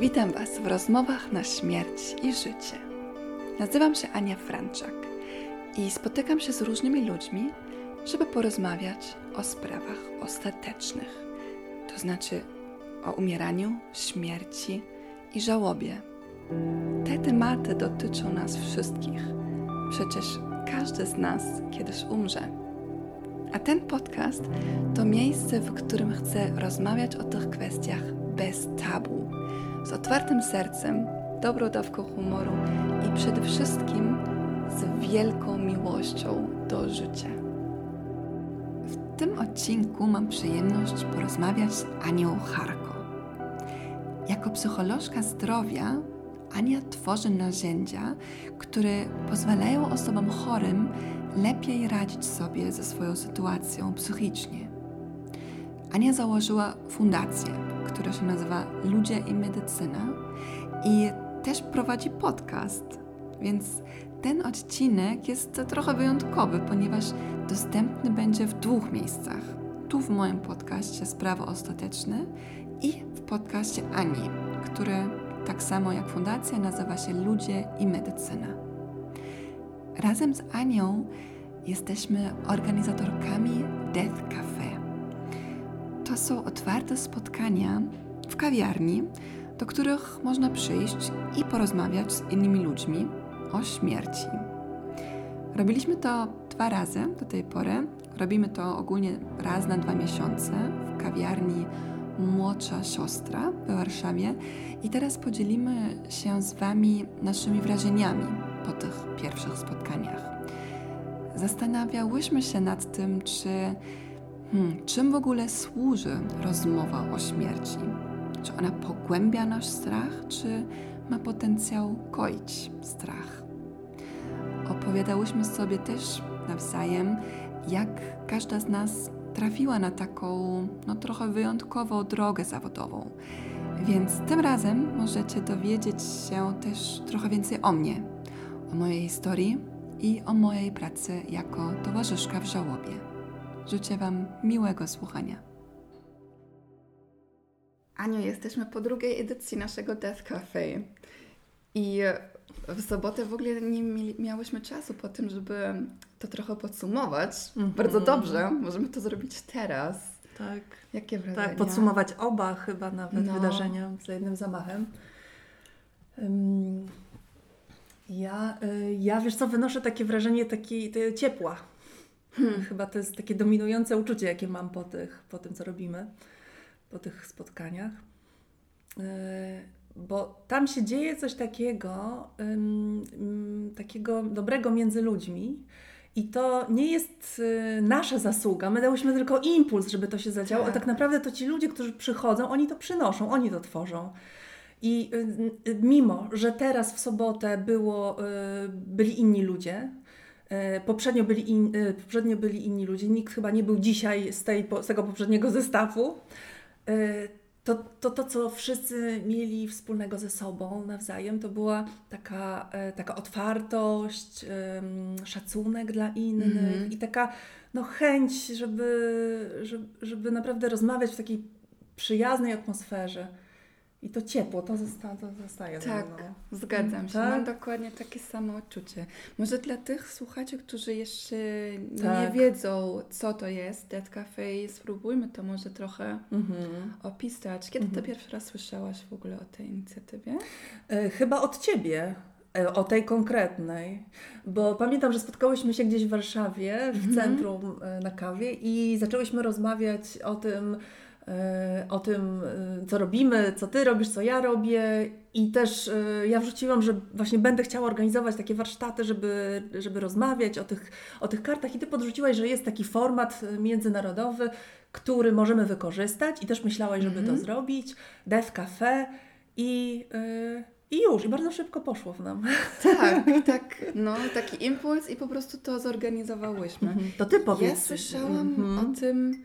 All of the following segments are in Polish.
Witam Was w rozmowach na śmierć i życie. Nazywam się Ania Franczak i spotykam się z różnymi ludźmi, żeby porozmawiać o sprawach ostatecznych, to znaczy o umieraniu, śmierci i żałobie. Te tematy dotyczą nas wszystkich. Przecież każdy z nas kiedyś umrze. A ten podcast to miejsce, w którym chcę rozmawiać o tych kwestiach bez tabu, z otwartym sercem, dobrą dawką humoru i przede wszystkim z wielką miłością do życia. W tym odcinku mam przyjemność porozmawiać z Anią Harko. Jako psycholożka zdrowia Ania tworzy narzędzia, które pozwalają osobom chorym lepiej radzić sobie ze swoją sytuacją psychicznie. Ania założyła fundację, która się nazywa Ludzie i Medycyna i też prowadzi podcast, więc ten odcinek jest trochę wyjątkowy, ponieważ dostępny będzie w dwóch miejscach. Tu w moim podcaście Sprawy Ostateczne i w podcaście Ani, który tak samo jak fundacja nazywa się Ludzie i Medycyna. Razem z Anią jesteśmy organizatorkami Death Cafe. To są otwarte spotkania w kawiarni, do których można przyjść i porozmawiać z innymi ludźmi o śmierci. Robiliśmy to dwa razy do tej pory. Robimy to ogólnie raz na dwa miesiące w kawiarni Młodsza Siostra w Warszawie. I teraz podzielimy się z Wami naszymi wrażeniami po tych pierwszych spotkaniach. Zastanawiałyśmy się nad tym, czy hmm, czym w ogóle służy rozmowa o śmierci. Czy ona pogłębia nasz strach, czy ma potencjał koić strach? Opowiadałyśmy sobie też nawzajem, jak każda z nas trafiła na taką, no trochę wyjątkową drogę zawodową. Więc tym razem możecie dowiedzieć się też trochę więcej o mnie, o mojej historii i o mojej pracy jako towarzyszka w żałobie. Życzę Wam miłego słuchania. Aniu, jesteśmy po drugiej edycji naszego Death Cafe. I w sobotę w ogóle nie miałyśmy czasu po tym, żeby to trochę podsumować. Mm -hmm. Bardzo dobrze, możemy to zrobić teraz. Tak. Jakie wrażenia? Tak, podsumować oba chyba nawet no. wydarzenia za jednym zamachem. Ja, y, ja, wiesz co, wynoszę takie wrażenie taki, ciepła. Hmm. Chyba to jest takie dominujące uczucie, jakie mam po, tych, po tym, co robimy, po tych spotkaniach. Y, bo tam się dzieje coś takiego, takiego dobrego między ludźmi. I to nie jest y, nasza zasługa. My dałyśmy tylko impuls, żeby to się zadziało, tak. a tak naprawdę to ci ludzie, którzy przychodzą, oni to przynoszą, oni to tworzą. I y, y, mimo, że teraz w sobotę było, byli inni ludzie, poprzednio byli, in, poprzednio byli inni ludzie, nikt chyba nie był dzisiaj z, tej, z tego poprzedniego zestawu, to, to, to, co wszyscy mieli wspólnego ze sobą nawzajem, to była taka, e, taka otwartość, szacunek dla innych mm i taka no, chęć, żeby, żeby, żeby naprawdę rozmawiać w takiej przyjaznej atmosferze. I to ciepło, to, zosta, to zostaje. Tak, no. zgadzam się. Tak? Mam dokładnie takie samo odczucie. Może dla tych słuchaczy, którzy jeszcze tak. nie wiedzą, co to jest Dead Cafe, spróbujmy to może trochę mhm. opisać. Kiedy mhm. ty pierwszy raz słyszałaś w ogóle o tej inicjatywie? E, chyba od Ciebie. E, o tej konkretnej, bo pamiętam, że spotkałyśmy się gdzieś w Warszawie, w mhm. centrum e, na kawie i zaczęłyśmy rozmawiać o tym, o tym, e, co robimy, co ty robisz, co ja robię. I też e, ja wrzuciłam, że właśnie będę chciała organizować takie warsztaty, żeby, żeby rozmawiać o tych, o tych kartach. I ty podrzuciłaś, że jest taki format międzynarodowy, który możemy wykorzystać. I też myślałaś, żeby to mhm. zrobić. Dev Cafe i. I już, i bardzo szybko poszło w nam. Tak, tak, no, taki impuls i po prostu to zorganizowałyśmy. Mhm. To ty powiedz. Ja słyszałam mhm. o tym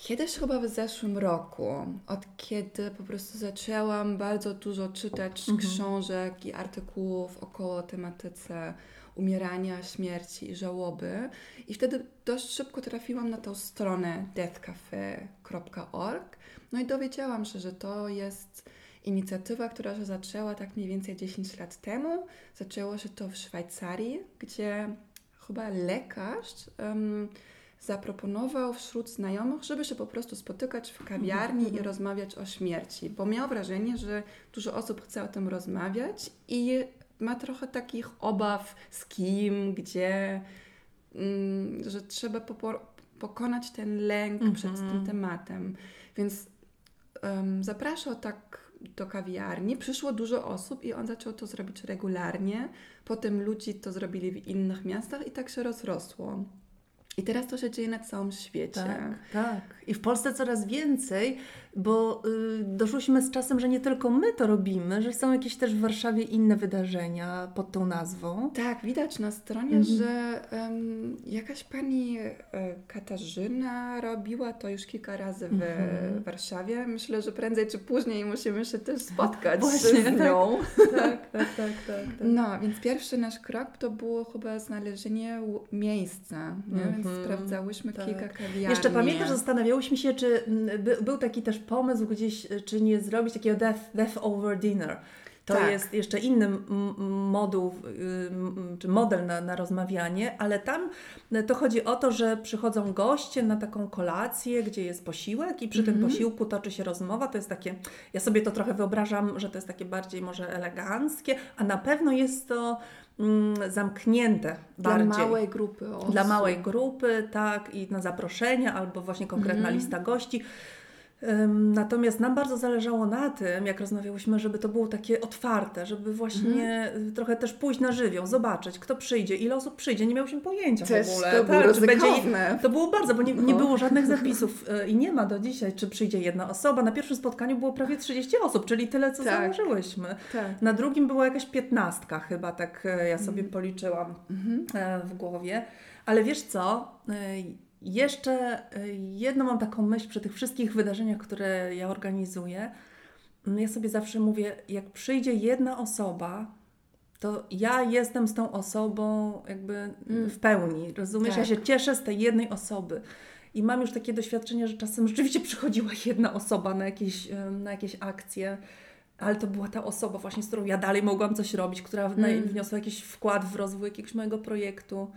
Kiedyś chyba w zeszłym roku, od kiedy po prostu zaczęłam bardzo dużo czytać mhm. książek i artykułów około tematyce umierania, śmierci i żałoby. I wtedy dość szybko trafiłam na tą stronę deathcafe.org. No i dowiedziałam się, że to jest inicjatywa, która się zaczęła tak mniej więcej 10 lat temu. Zaczęło się to w Szwajcarii, gdzie chyba lekarz um, zaproponował wśród znajomych, żeby się po prostu spotykać w kawiarni i mhm. rozmawiać o śmierci, bo miał wrażenie, że dużo osób chce o tym rozmawiać i ma trochę takich obaw z kim, gdzie, mm, że trzeba pokonać ten lęk -hmm. przed tym tematem. Więc um, zapraszał tak do kawiarni, przyszło dużo osób i on zaczął to zrobić regularnie. Potem ludzie to zrobili w innych miastach i tak się rozrosło. I teraz to się dzieje na całym świecie. Tak, tak. I w Polsce coraz więcej, bo y, doszłyśmy z czasem, że nie tylko my to robimy, że są jakieś też w Warszawie inne wydarzenia pod tą nazwą. Tak, widać na stronie, mhm. że um, jakaś pani y, Katarzyna robiła to już kilka razy w mhm. Warszawie. Myślę, że prędzej czy później musimy się też spotkać Właśnie, z nią. Tak, tak, tak, tak, tak, No, więc pierwszy nasz krok to było chyba znalezienie miejsca, nie? więc mhm. sprawdzałyśmy tak. kilka kawiarni. Jeszcze pamiętasz, zastanawiałyśmy się, czy by, był taki też pomysł gdzieś, czy nie zrobić takiego death, death over dinner. To tak. jest jeszcze inny moduł, czy model na, na rozmawianie, ale tam e, to chodzi o to, że przychodzą goście na taką kolację, gdzie jest posiłek i przy mm -hmm. tym mhm. posiłku toczy się rozmowa. To jest takie, ja sobie to trochę wyobrażam, że to jest takie bardziej może eleganckie, a na pewno jest to mm, zamknięte bardziej. Dla małej grupy osób. Dla małej grupy, tak, i na zaproszenia, albo właśnie konkretna mm lista gości. Natomiast nam bardzo zależało na tym, jak rozmawiałyśmy, żeby to było takie otwarte, żeby właśnie mhm. trochę też pójść na żywioł, zobaczyć, kto przyjdzie, ile osób przyjdzie. Nie miałyśmy pojęcia też w ogóle. To, tak, było będzie, to było bardzo, bo nie, nie no. było żadnych zapisów e, i nie ma do dzisiaj, czy przyjdzie jedna osoba. Na pierwszym spotkaniu było prawie 30 osób, czyli tyle, co tak. założyłyśmy. Tak. Na drugim była jakaś piętnastka chyba, tak e, ja sobie mhm. policzyłam mhm. E, w głowie. Ale wiesz co? Jeszcze y, jedną mam taką myśl przy tych wszystkich wydarzeniach, które ja organizuję. Mm, ja sobie zawsze mówię, jak przyjdzie jedna osoba, to ja jestem z tą osobą jakby mm. w pełni. Rozumiesz? Tak. Ja się cieszę z tej jednej osoby. I mam już takie doświadczenie, że czasem rzeczywiście przychodziła jedna osoba na jakieś, na jakieś akcje, ale to była ta osoba właśnie, z którą ja dalej mogłam coś robić, która mm. wniosła jakiś wkład w rozwój jakiegoś mojego projektu.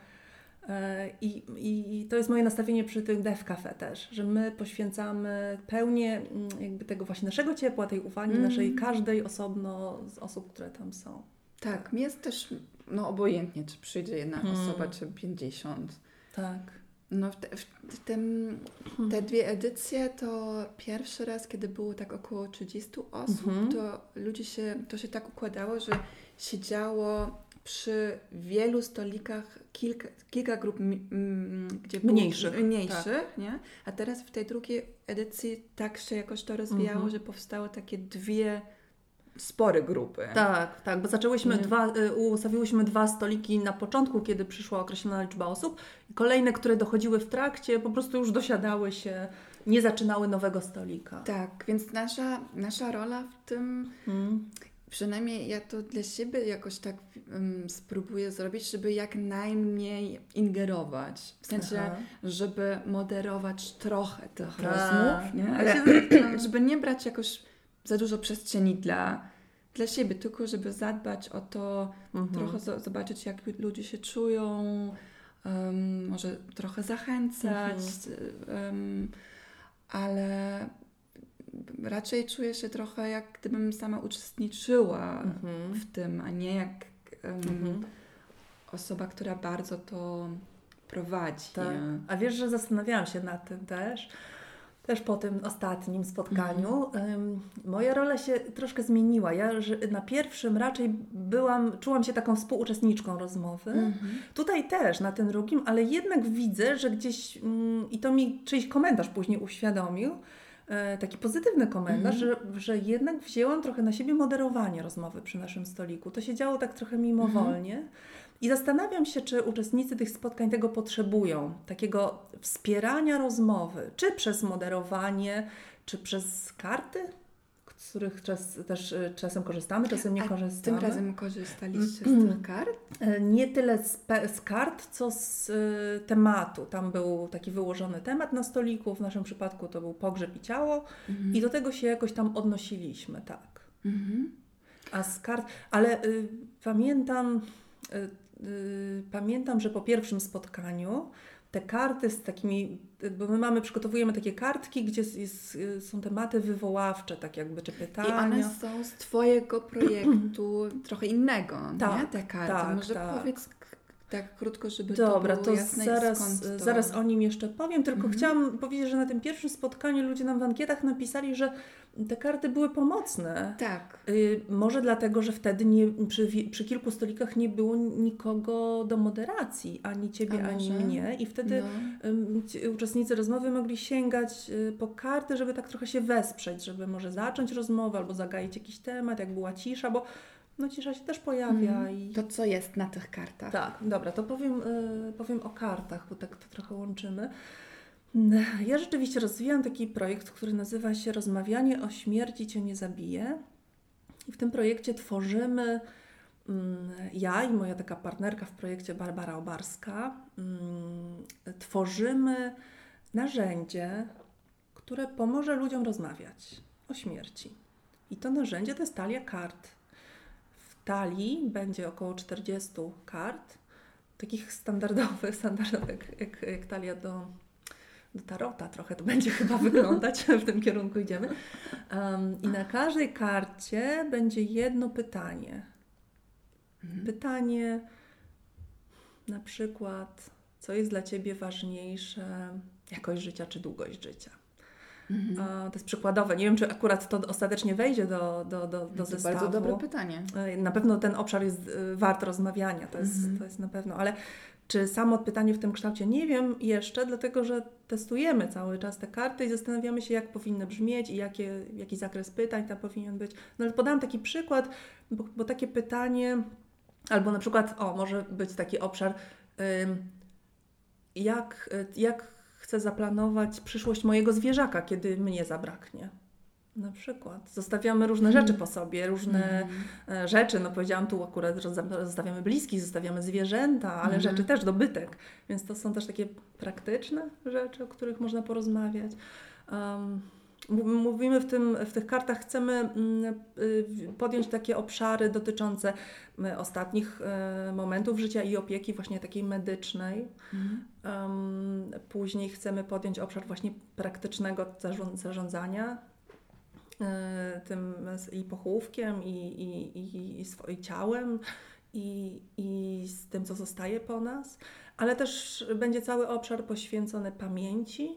E, I, I, to jest moje nastawienie przy tym Dev Cafe też, że my poświęcamy pełnię mm, jakby tego właśnie naszego ciepła, tej uwagi mm. naszej każdej osobno z osób, które tam są. Tak, mi jest też no obojętnie, czy przyjdzie jedna mm. osoba, czy pięćdziesiąt. Tak. No w, te, w tym, te dwie edycje to pierwszy raz, kiedy było tak około 30 osób, mm -hmm. to ludzie się, to się tak układało, że siedziało przy wielu stolikach kilka, kilka grup gdzie mniejszych, mniejszych tak. nie? a teraz w tej drugiej edycji tak się jakoś to rozwijało, mhm. że powstały takie dwie spore grupy. Tak, tak, bo zaczęłyśmy nie? dwa, y, ustawiłyśmy dwa stoliki na początku, kiedy przyszła określona liczba osób i kolejne, które dochodziły w trakcie, po prostu już dosiadały się, nie zaczynały nowego stolika. Tak, więc nasza, nasza rola w tym hmm przynajmniej ja to dla siebie jakoś tak um, spróbuję zrobić, żeby jak najmniej ingerować. W sensie, Aha. żeby moderować trochę tych tak. rozmów, nie? Ale żeby nie brać jakoś za dużo przestrzeni dla, dla siebie, tylko żeby zadbać o to, mhm. trochę zobaczyć, jak ludzie się czują, um, może trochę zachęcać, mhm. um, ale raczej czuję się trochę jak gdybym sama uczestniczyła mhm. w tym, a nie jak um, mhm. osoba, która bardzo to prowadzi. Tak. A wiesz, że zastanawiałam się nad tym też, też po tym ostatnim spotkaniu. Mhm. moja rola się troszkę zmieniła. Ja na pierwszym raczej byłam, czułam się taką współuczestniczką rozmowy. Mhm. Tutaj też, na tym drugim, ale jednak widzę, że gdzieś, mm, i to mi czyjś komentarz później uświadomił, taki pozytywny komentarz, mm że, że jednak wzięłam trochę na siebie moderowanie rozmowy przy naszym stoliku. To się działo tak trochę mimowolnie. Mm I zastanawiam się, czy uczestnicy tych spotkań tego potrzebują, takiego wspierania rozmowy, czy przez moderowanie, czy przez karty, z których czas, też e, czasem korzystamy, czasem nie A korzystamy. Tym razem korzystaliście z tych kart? E, nie tyle z, z kart, co z y, tematu. Tam był taki wyłożony temat na stoliku, w naszym przypadku to był pogrzeb i ciało mhm. i do tego się jakoś tam odnosiliśmy, tak. Mhm. A z kart, ale y, pamiętam, y, y, pamiętam, że po pierwszym spotkaniu te karty z takimi, bo my mamy, przygotowujemy takie kartki, gdzie jest, są tematy wywoławcze, tak jakby, czy pytania. I one są z Twojego projektu trochę innego, tak, nie? Te karty. Tak, Może tak. powiedz tak krótko, żeby Dobra, to było to jasne zaraz, to... zaraz o nim jeszcze powiem, tylko mhm. chciałam powiedzieć, że na tym pierwszym spotkaniu ludzie nam w ankietach napisali, że te karty były pomocne. Tak. Y, może dlatego, że wtedy nie, przy, przy kilku stolikach nie było nikogo do moderacji, ani ciebie, ani mnie. I wtedy no. y, uczestnicy rozmowy mogli sięgać y, po karty, żeby tak trochę się wesprzeć, żeby może zacząć rozmowę albo zagaić jakiś temat, jak była cisza, bo no cisza się też pojawia. Mm. I... To co jest na tych kartach? Tak, dobra, to powiem, y, powiem o kartach, bo tak to trochę łączymy. Ja rzeczywiście rozwijam taki projekt, który nazywa się Rozmawianie o śmierci Cię nie zabije. I w tym projekcie tworzymy mm, ja i moja taka partnerka w projekcie Barbara Obarska mm, tworzymy narzędzie, które pomoże ludziom rozmawiać o śmierci. I to narzędzie to jest talia kart. W talii będzie około 40 kart, takich standardowych, standardowych jak, jak talia do do tarota trochę to będzie chyba wyglądać, w tym kierunku idziemy. Um, I na każdej karcie będzie jedno pytanie. Mhm. Pytanie na przykład, co jest dla Ciebie ważniejsze, jakość życia czy długość życia? Mhm. To jest przykładowe. Nie wiem, czy akurat to ostatecznie wejdzie do, do, do, do to zestawu. bardzo dobre pytanie. E, na pewno ten obszar jest e, wart rozmawiania, to jest, mhm. to jest na pewno, ale czy samo pytanie w tym kształcie? Nie wiem jeszcze, dlatego że testujemy cały czas te karty i zastanawiamy się, jak powinny brzmieć i jakie, jaki zakres pytań tam powinien być. No ale podam taki przykład, bo, bo takie pytanie, albo na przykład, o, może być taki obszar, jak, jak chcę zaplanować przyszłość mojego zwierzaka, kiedy mnie zabraknie. Na przykład. Zostawiamy różne rzeczy po sobie, różne mm. rzeczy. No powiedziałam tu akurat, zostawiamy bliskich, zostawiamy zwierzęta, ale mm. rzeczy też, dobytek. Więc to są też takie praktyczne rzeczy, o których można porozmawiać. Um, Mówimy w, tym, w tych kartach, chcemy mm, y, podjąć takie obszary dotyczące ostatnich e, momentów życia i opieki właśnie takiej medycznej. Um, później chcemy podjąć obszar właśnie praktycznego zarządzania tym i pochówkiem, i, i, i, i swoim ciałem, i, i z tym, co zostaje po nas, ale też będzie cały obszar poświęcony pamięci.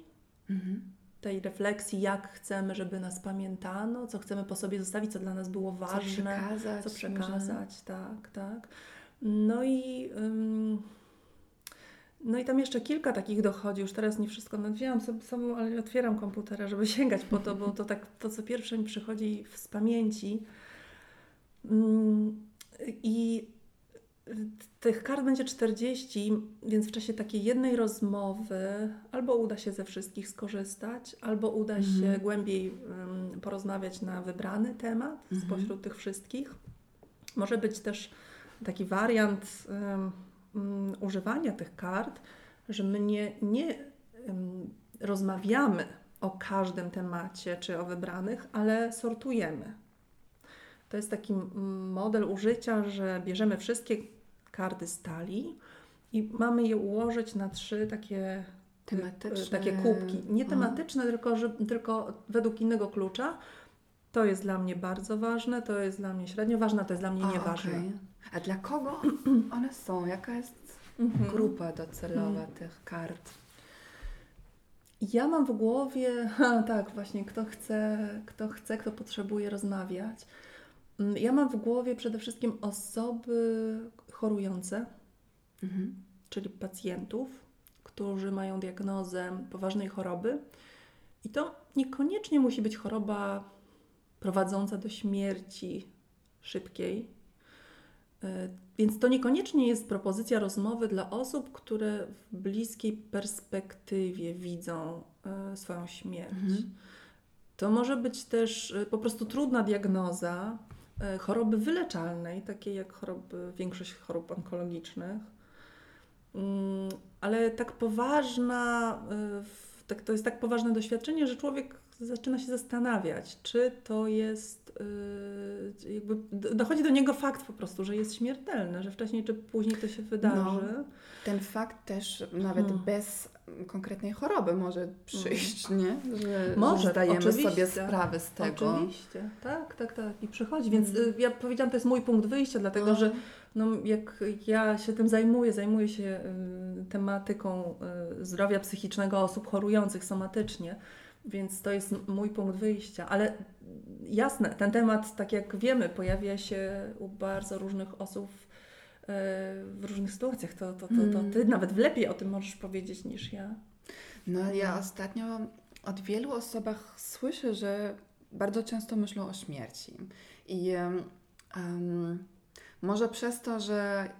Mhm. Tej refleksji, jak chcemy, żeby nas pamiętano, co chcemy po sobie zostawić, co dla nas było ważne, co przekazać, co przekazać tak, tak. No i no i tam jeszcze kilka takich dochodzi, już teraz nie wszystko nadwzięłam sobie samą, ale otwieram komputera, żeby sięgać po to, bo to tak to, co pierwsze mi przychodzi z pamięci. Mm, I tych kart będzie 40, więc w czasie takiej jednej rozmowy albo uda się ze wszystkich skorzystać, albo uda mhm. się głębiej porozmawiać na wybrany temat mhm. spośród tych wszystkich. Może być też taki wariant. Um, um, używania tych kart, że my nie, nie um, rozmawiamy o każdym temacie czy o wybranych, ale sortujemy. To jest taki model użycia, że bierzemy wszystkie karty stali i mamy je ułożyć na trzy takie, tematyczne. takie kubki. Nie tematyczne, tylko, że, tylko według innego klucza. To jest dla mnie bardzo ważne, to jest dla mnie średnio ważne, to jest dla mnie nieważne. Okay. A dla kogo one są? Jaka jest mhm. grupa docelowa mhm. tych kart? Ja mam w głowie, tak, właśnie, kto chce, kto chce, kto potrzebuje rozmawiać. Mm, ja mam w głowie przede wszystkim osoby chorujące, mhm. czyli pacjentów, którzy mają diagnozę poważnej choroby. I to niekoniecznie musi być choroba prowadząca do śmierci szybkiej, więc to niekoniecznie jest propozycja rozmowy dla osób, które w bliskiej perspektywie widzą e, swoją śmierć. Mhm. To może być też e, po prostu trudna diagnoza choroby wyleczalnej, takiej jak choroby, większość chorób onkologicznych, mm, ale tak poważna, tak, to jest tak poważne doświadczenie, że człowiek zaczyna się zastanawiać, czy to jest, yy, jakby dochodzi do niego fakt po prostu, że jest śmiertelny, że wcześniej czy później to się wydarzy. No, ten fakt też nawet hmm. bez konkretnej choroby może przyjść, hmm. nie? Że, może, że zdajemy oczywiście. sobie sprawę z tego. Oczywiście, tak, tak, tak. I przychodzi, więc hmm. ja powiedziałam, to jest mój punkt wyjścia, dlatego no. że no, jak ja się tym zajmuję, zajmuję się y, tematyką y, zdrowia psychicznego osób chorujących somatycznie, więc to jest mój punkt wyjścia. Ale jasne, ten temat, tak jak wiemy, pojawia się u bardzo różnych osób y, w różnych sytuacjach. To, to, to, to ty mm. nawet lepiej o tym możesz powiedzieć niż ja. No ja ostatnio od wielu osobach słyszę, że bardzo często myślą o śmierci. I um, może przez to, że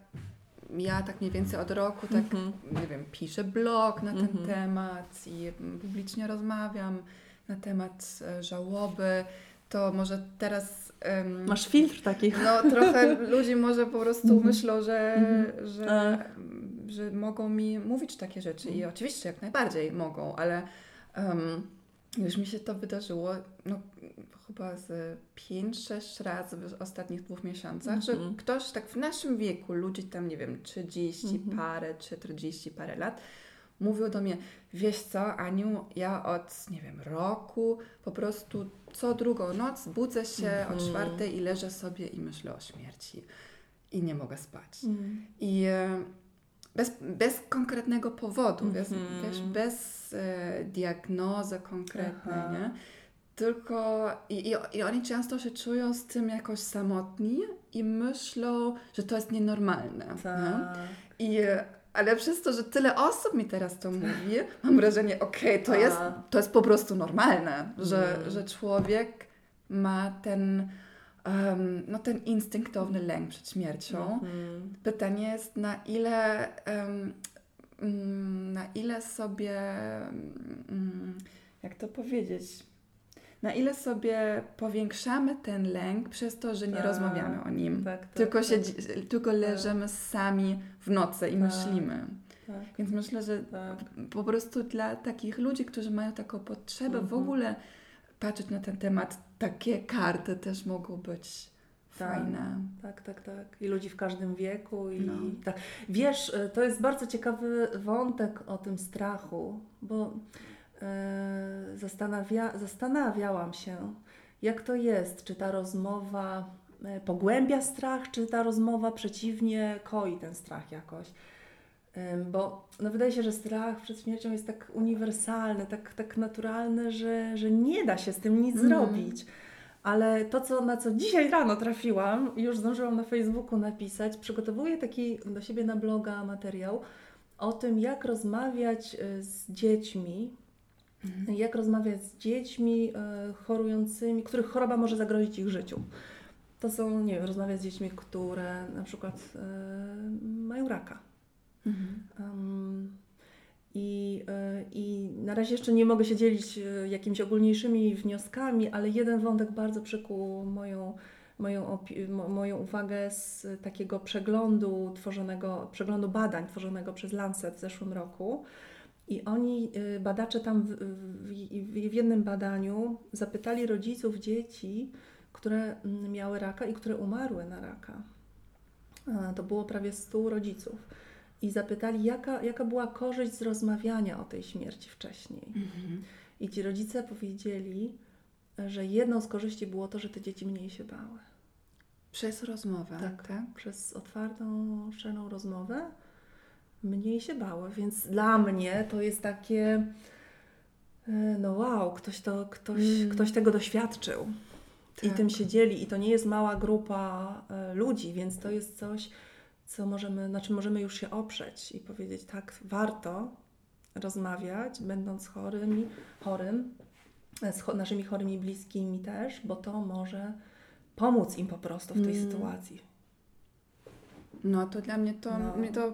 ja tak mniej więcej od roku tak, mm -hmm. nie wiem, piszę blog na ten mm -hmm. temat i publicznie rozmawiam na temat e, żałoby, to może teraz... Um, Masz filtr taki. No trochę ludzi może po prostu mm -hmm. myślą, że, mhm. że, że mogą mi mówić takie rzeczy i mhm. oczywiście jak najbardziej mogą, ale um, już mi się to wydarzyło, no chyba z 5-6 razy w ostatnich dwóch miesiącach, mm -hmm. że mhm. ktoś tak w naszym wieku, ludzi tam, nie wiem, 30 mm -hmm. parę, 40 parę lat, mówił do mnie, wiesz co, Aniu, ja od, nie wiem, roku po prostu co drugą noc budzę się mm -hmm. o mhm. czwartej i leżę sobie i myślę o śmierci i nie mogę spać. Mhm. I e, bez, bez konkretnego powodu, bez, wiesz, bez e, diagnozy konkretnej, Aha. nie? Tylko i, i, i oni często się czują z tym jakoś samotni i myślą, że to jest nienormalne. Tak. I, ale przez to, że tyle osób mi teraz to mówi, mam wrażenie, okej, okay, to, jest, to jest po prostu normalne, że, mm. że człowiek ma ten, um, no ten instynktowny lęk przed śmiercią. Mm. Pytanie jest, na ile, um, na ile sobie, um, jak to powiedzieć, na ile sobie powiększamy ten lęk przez to, że nie tak, rozmawiamy o nim. Tak, tak, tylko, tak. się, tylko tak. leżymy sami w nocy i tak, myślimy. Więc myślę, że po prostu dla takich ludzi, którzy mają taką potrzebę mhm. w ogóle patrzeć na ten temat, takie karty też mogą być fajne. Tak, tak, tak. I ludzi w każdym wieku. I no. tak. Wiesz, to jest bardzo ciekawy wątek o tym strachu, bo zastanawia, zastanawiałam się, jak to jest, czy ta rozmowa e, pogłębia strach, czy ta rozmowa przeciwnie koi ten strach jakoś. Bo no wydaje się, że strach przed śmiercią jest tak uniwersalny, tak, tak naturalny, że, że nie da się z tym nic mm. zrobić. Ale to, co, na co dzisiaj rano trafiłam, już zdążyłam na Facebooku napisać, przygotowuję taki do siebie na bloga materiał o tym, jak rozmawiać e, z dziećmi Mhm. Jak rozmawiać z dziećmi e, chorującymi, których choroba może zagrozić ich życiu. To są, nie wiem, rozmawiać z dziećmi, które na przykład e, mają raka. Mhm. Um, i, e, I na razie jeszcze nie mogę się dzielić jakimiś ogólniejszymi wnioskami, ale jeden wątek bardzo przykuł moją, moją, moją uwagę z takiego przeglądu tworzonego, przeglądu badań tworzonego przez Lancet w zeszłym roku. I oni, y, badacze tam w, w, w, jednym badaniu zapytali rodziców dzieci, które mm, miały raka i które umarły na raka. To było prawie 100 rodziców. I zapytali, jaka, jaka była korzyść z rozmawiania o tej śmierci wcześniej. Mhm. I ci rodzice powiedzieli, że jedną z korzyści było to, że te dzieci mniej się bały. Przez rozmowę, tak? tak? Przez otwartą, szczerą rozmowę mniej się bały, więc dla mnie to jest takie e, no wow, ktoś, to, ktoś, mm. ktoś tego doświadczył tak. i tym się dzieli i to nie jest mała grupa e, ludzi, więc to jest coś, co możemy, na czym możemy już się oprzeć i powiedzieć tak, warto rozmawiać, będąc chorymi, chorym, e, z naszymi chorymi bliskimi też, bo to może pomóc im po prostu w tej mm. sytuacji. No to dla mnie to, no. mnie to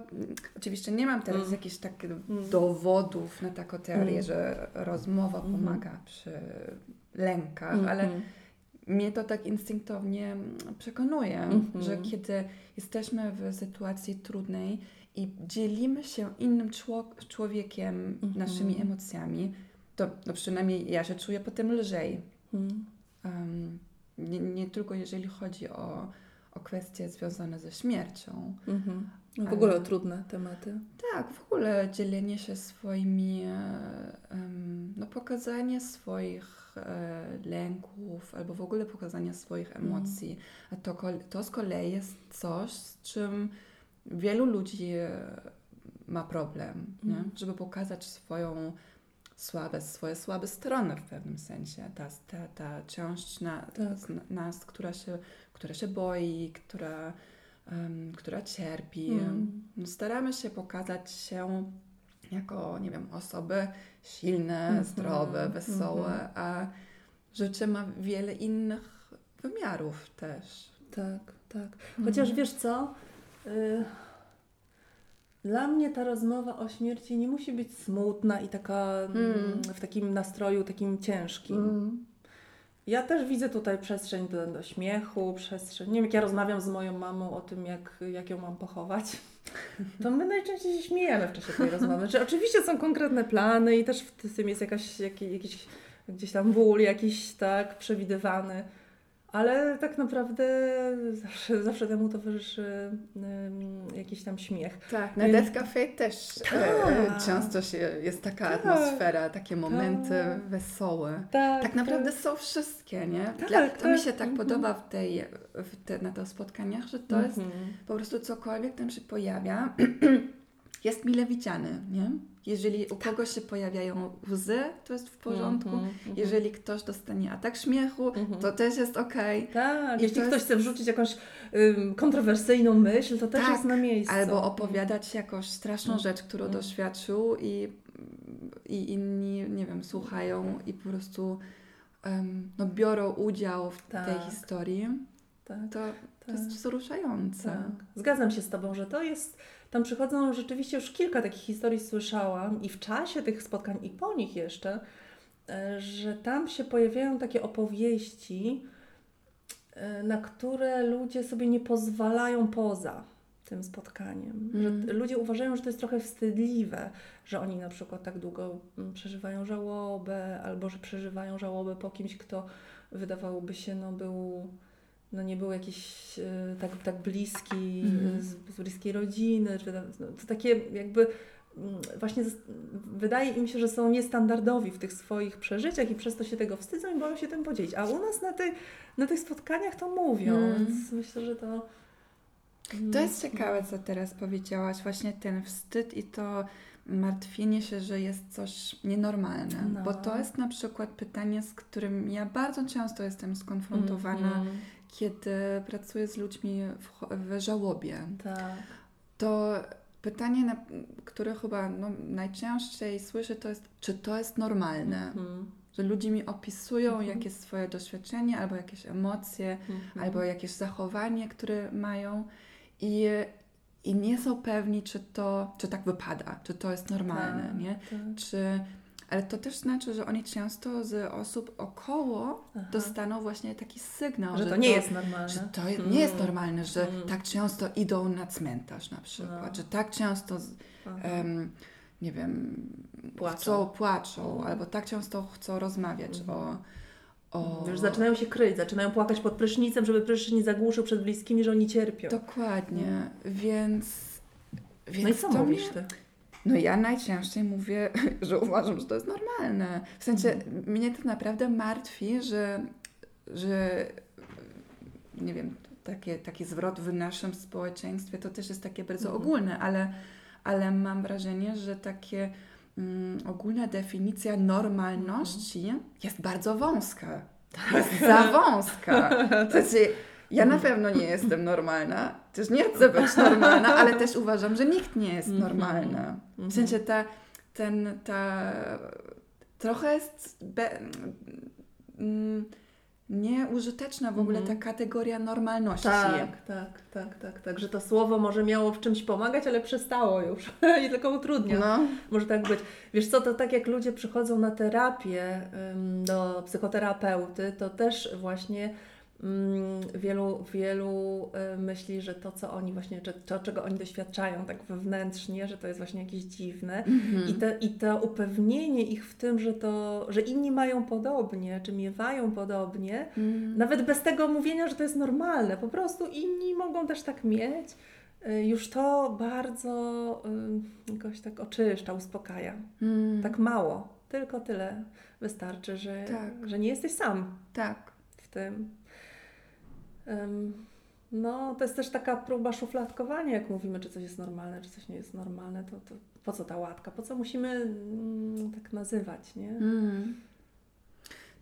oczywiście nie mam teraz mm. jakichś takich mm. dowodów na taką teorię, mm. że rozmowa mm. pomaga przy lękach, mm. ale mnie to tak instynktownie przekonuje, -hmm. że kiedy jesteśmy w sytuacji trudnej i dzielimy się innym człowiekiem, naszymi emocjami, to no przynajmniej ja się czuję potem lżej. Um, nie, nie, tylko jeżeli chodzi o, o kwestie związane ze śmiercią. Mhm. W ogóle o trudne tematy. Tak, w ogóle dzielenie się swoimi, no pokazanie swoich e, lęków albo w ogóle pokazanie swoich mhm. emocji. A to, to z kolei jest coś, z czym wielu ludzi ma problem, nie? żeby pokazać swoją słabe, swoje słabe strony w pewnym sensie. Ta, ta, ta część na, tak. nas, która się, która się boi, która, um, która cierpi. Mm. No, staramy się pokazać się jako, nie wiem, osoby silne, mm -hmm. zdrowe, wesołe, mm -hmm. a życie ma wiele innych wymiarów też. Tak, tak. Chociaż mm. wiesz co? Y dla mnie ta rozmowa o śmierci nie musi być smutna i taka mm. w takim nastroju takim ciężkim. Mm. Ja też widzę tutaj przestrzeń do, do, śmiechu, przestrzeń. Nie wiem, jak ja rozmawiam z moją mamą o tym, jak, jak ją mam pochować, to my najczęściej się śmiejemy w czasie tej rozmowy. Że oczywiście są konkretne plany i też w tym jest jakaś, jakiś, jakiś gdzieś tam ból jakiś tak przewidywany. Ale tak naprawdę zawsze, zawsze temu towarzyszy um, jakiś tam śmiech. Tak, na Death Cafe też e, tak. często się, jest taka tak. atmosfera, takie momenty tak. wesołe. Tak, tak naprawdę są wszystkie, nie? Tak, Dla, to mi się tak mhm. podoba w tej, w te, na tych spotkaniach, że to jest mhm. po prostu cokolwiek tam się pojawia, jest mile widziany, nie? Jeżeli u kogoś się pojawiają łzy, to jest w porządku. Mm -hmm, Jeżeli ktoś dostanie atak śmiechu, mm -hmm. to też jest okej. Okay. Tak, I jeśli ktoś jest... chce wrzucić jakąś ym, kontrowersyjną myśl, to też tak, jest na miejscu. Albo opowiadać jakąś straszną mm -hmm. rzecz, którą mhm. doświadczył i, i inni, nie wiem, słuchają i po prostu no, biorą udział w tak. tej historii. Tak. To, to jest tak. wzruszające. Tak. Zgadzam się z Tobą, że to jest tam przychodzą rzeczywiście już kilka takich historii słyszałam i w czasie tych spotkań i po nich jeszcze, e, że tam się pojawiają takie opowieści, e, na które ludzie sobie nie pozwalają poza tym spotkaniem. Mm. Że ludzie uważają, że to jest trochę wstydliwe, że oni na przykład tak długo mm, przeżywają żałobę, albo że przeżywają żałobę po kimś, kto wydawałoby się, no był no nie był jakiś e, tak, tak bliski, mm. z, z, bliskiej rodziny, czy no, to takie jakby mm, właśnie wydaje im się, że są niestandardowi w tych swoich przeżyciach i przez to się tego wstydzą i boją się tym podzielić. A u nas na, tej, na tych spotkaniach to mówią, mm. więc myślę, że to... To jest ciekawe, co teraz powiedziałaś, właśnie ten wstyd i to martwienie się, że jest coś nienormalne. No. Bo to jest na przykład pytanie, z którym ja bardzo często jestem skonfrontowana, mm -hmm kiedy pracuję z ludźmi w, w żałobie, tak. to pytanie, na, które chyba no, najczęściej słyszę, to jest, czy to jest normalne? Mhm. Że ludzie mi opisują mhm. jakieś swoje doświadczenie, albo jakieś emocje, mhm. albo jakieś zachowanie, które mają i, i nie są pewni, czy to, czy tak wypada, czy to jest normalne, tak, nie? Tak. Czy ale to też znaczy, że oni często z osób około Aha. dostaną właśnie taki sygnał, że, że to nie to, jest normalne. Że to mm. nie jest normalne, że mm. tak często idą na cmentarz na przykład, no. że tak często, um, nie wiem, płaczą, chcą, płaczą mm. albo tak często chcą rozmawiać mhm. o o... Już zaczynają się kryć, zaczynają płakać pod prysznicem, żeby prysznic nie zagłuszył przed bliskimi, że oni cierpią. Dokładnie, więc, więc... No i co mówisz mnie... Ty? No ja najczęściej mówię, że uważam, że to jest normalne. W sensie mhm. mnie to naprawdę martwi, że, że nie wiem, takie, taki zwrot w naszym społeczeństwie to też jest takie bardzo mhm. ogólne, ale, ale mam wrażenie, że takie mm, ogólna definicja normalności mhm. jest bardzo wąska. Jest za wąska. To znaczy, ja na pewno nie jestem normalna, też nie chcę być normalna, ale też uważam, że nikt nie jest mhm. normalny. W mhm. sensie ta, ten, ta trochę jest be, mm, nieużyteczna w ogóle ta mhm. kategoria normalności. Tak, tak, tak, tak, tak, że to słowo może miało w czymś pomagać, ale przestało już i tylko utrudnia. No. Może tak być. Wiesz co, to tak jak ludzie przychodzą na terapię do psychoterapeuty, to też właśnie wielu, wielu y, myśli, że to, co oni właśnie, czy to, czego oni doświadczają tak wewnętrznie, że to jest właśnie jakieś dziwne. I, te, I to upewnienie ich w tym, że, to, że inni mają podobnie, czy miewają podobnie, nawet bez tego mówienia, że to jest normalne, po prostu inni mogą też tak mieć. y, Już to bardzo y, jakoś tak oczyszcza, uspokaja. Mm. Tak mało, tylko tyle wystarczy, że, Tak. że nie jesteś sam Tak. w tym. No, to jest też taka próba szufladkowania, jak mówimy, czy coś jest normalne, czy coś nie jest normalne, to, to po co ta łatka? Po co musimy mm, tak nazywać, nie? Mm.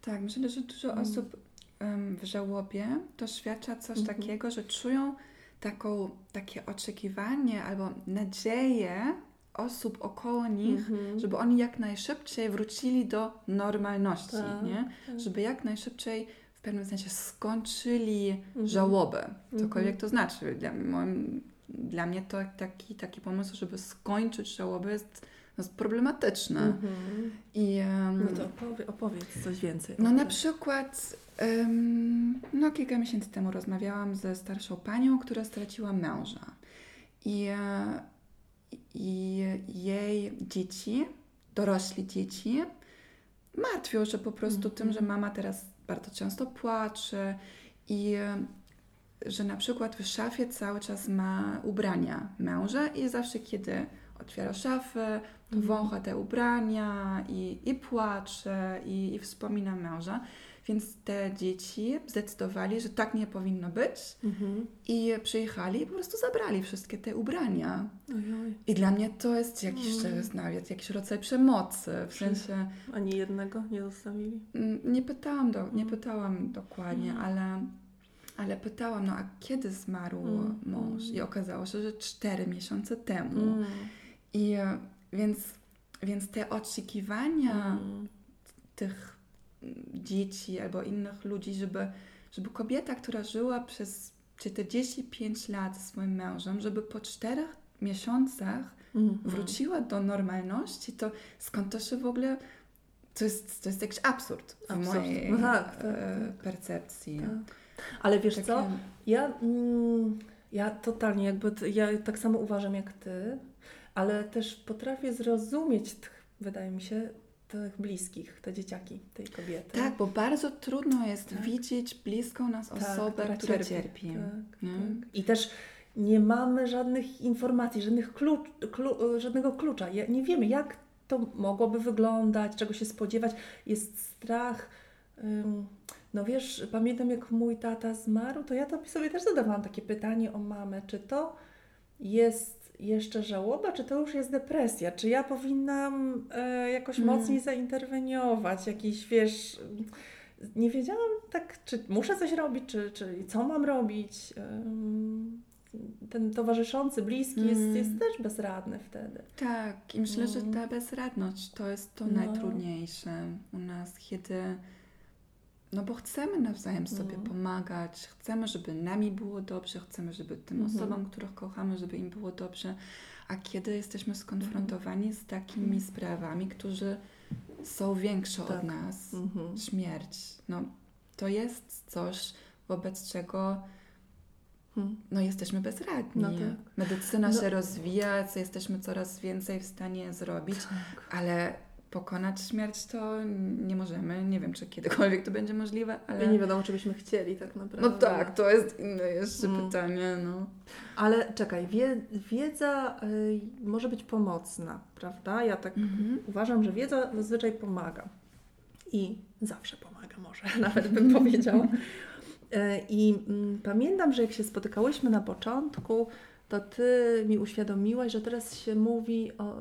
Tak, myślę, że dużo Mm. osób em, w żałobie doświadcza coś Mhm. takiego, że czują taką, takie oczekiwanie albo nadzieję osób około nich, Mhm. żeby oni jak najszybciej wrócili do normalności, Tak, nie? tak. Żeby jak najszybciej pewnym sensie skończyli Mhm. żałobę, cokolwiek Mhm. to znaczy. Dla, moim, dla mnie to taki, taki pomysł, żeby skończyć żałobę jest, jest problematyczny. Mhm. I, em, No to opowie, opowiedz coś więcej. no na przykład em, no kilka miesięcy temu rozmawiałam ze starszą panią, która straciła męża. I, e, i jej dzieci, dorośli dzieci, martwią się po prostu tym, że mama teraz bardzo często płacze i e, że na przykład w szafie cały czas ma ubrania męża i zawsze kiedy otwiera szafę, to wącha te ubrania i, i płacze i, i wspomina męża. Więc te dzieci zdecydowali, że tak nie powinno być Mhm. i przyjechali i po prostu zabrali wszystkie te ubrania. Ojoj. I dla mnie to jest jakiś, Mm. nawet jakiś rodzaj przemocy, w sensie... Ani jednego nie zostawili? Mm, Nie pytałam, do, nie Mm. pytałam dokładnie, Mm. ale, ale pytałam, no a kiedy zmarł Mm. mąż? I okazało się, że cztery miesiące temu. Mm. I e, więc, więc te oczekiwania Mm. tych dzieci albo innych ludzi, żeby, żeby kobieta, która żyła przez 45 lat ze swoim mężem, żeby po czterech miesiącach Mhm. wróciła do normalności, to skąd to się w ogóle. To jest, to jest jakiś absurd w Absurd. mojej No tak, tak, e, tak. percepcji. Tak. Ale wiesz Takie- co? Ja, mm, ja totalnie jakby, ja tak samo uważam jak ty, ale też potrafię zrozumieć, wydaje mi się, tych bliskich, te dzieciaki tej kobiety. Tak, bo bardzo trudno jest Tak. widzieć bliską nas Tak, osobę, która, cierpi. Tak, nie? tak. I też nie mamy żadnych informacji, żadnych klucz, klu, żadnego klucza. Nie wiemy, jak to mogłoby wyglądać, czego się spodziewać. Jest strach. No wiesz, pamiętam jak mój tata zmarł, to ja to sobie też zadawałam takie pytanie o mamę, czy to jest jeszcze żałoba, czy to już jest depresja? Czy ja powinnam e, jakoś Mm. mocniej zainterweniować? Jakiś, wiesz, nie wiedziałam tak, czy muszę coś robić, czy, czy co mam robić. Ten towarzyszący, bliski jest, Mm. jest też bezradny wtedy. Tak, i myślę, że Mm. ta bezradność to jest to No. najtrudniejsze u nas, kiedy. No bo chcemy nawzajem sobie Mm. pomagać, chcemy, żeby nami było dobrze, chcemy, żeby tym Mhm. osobom, których kochamy, żeby im było dobrze. A kiedy jesteśmy skonfrontowani z takimi Mhm. sprawami, którzy są większe Tak. od nas, Mhm. śmierć, no to jest coś, wobec czego Hmm. no jesteśmy bezradni. No tak. Medycyna No- się rozwija, co jesteśmy coraz więcej w stanie zrobić, Tak. ale pokonać śmierć to nie możemy. Nie wiem, czy kiedykolwiek to będzie możliwe, ale... I nie wiadomo, czy byśmy chcieli tak naprawdę. No tak, to jest inne jeszcze Mm. pytanie, no. Ale czekaj, wie, wiedza y, może być pomocna, prawda? Ja tak Mhm. uważam, że wiedza zazwyczaj pomaga. I zawsze pomaga, może nawet bym powiedziała. E, I mm, pamiętam, że jak się spotykałyśmy na początku, to ty mi uświadomiłaś, że teraz się mówi o, y,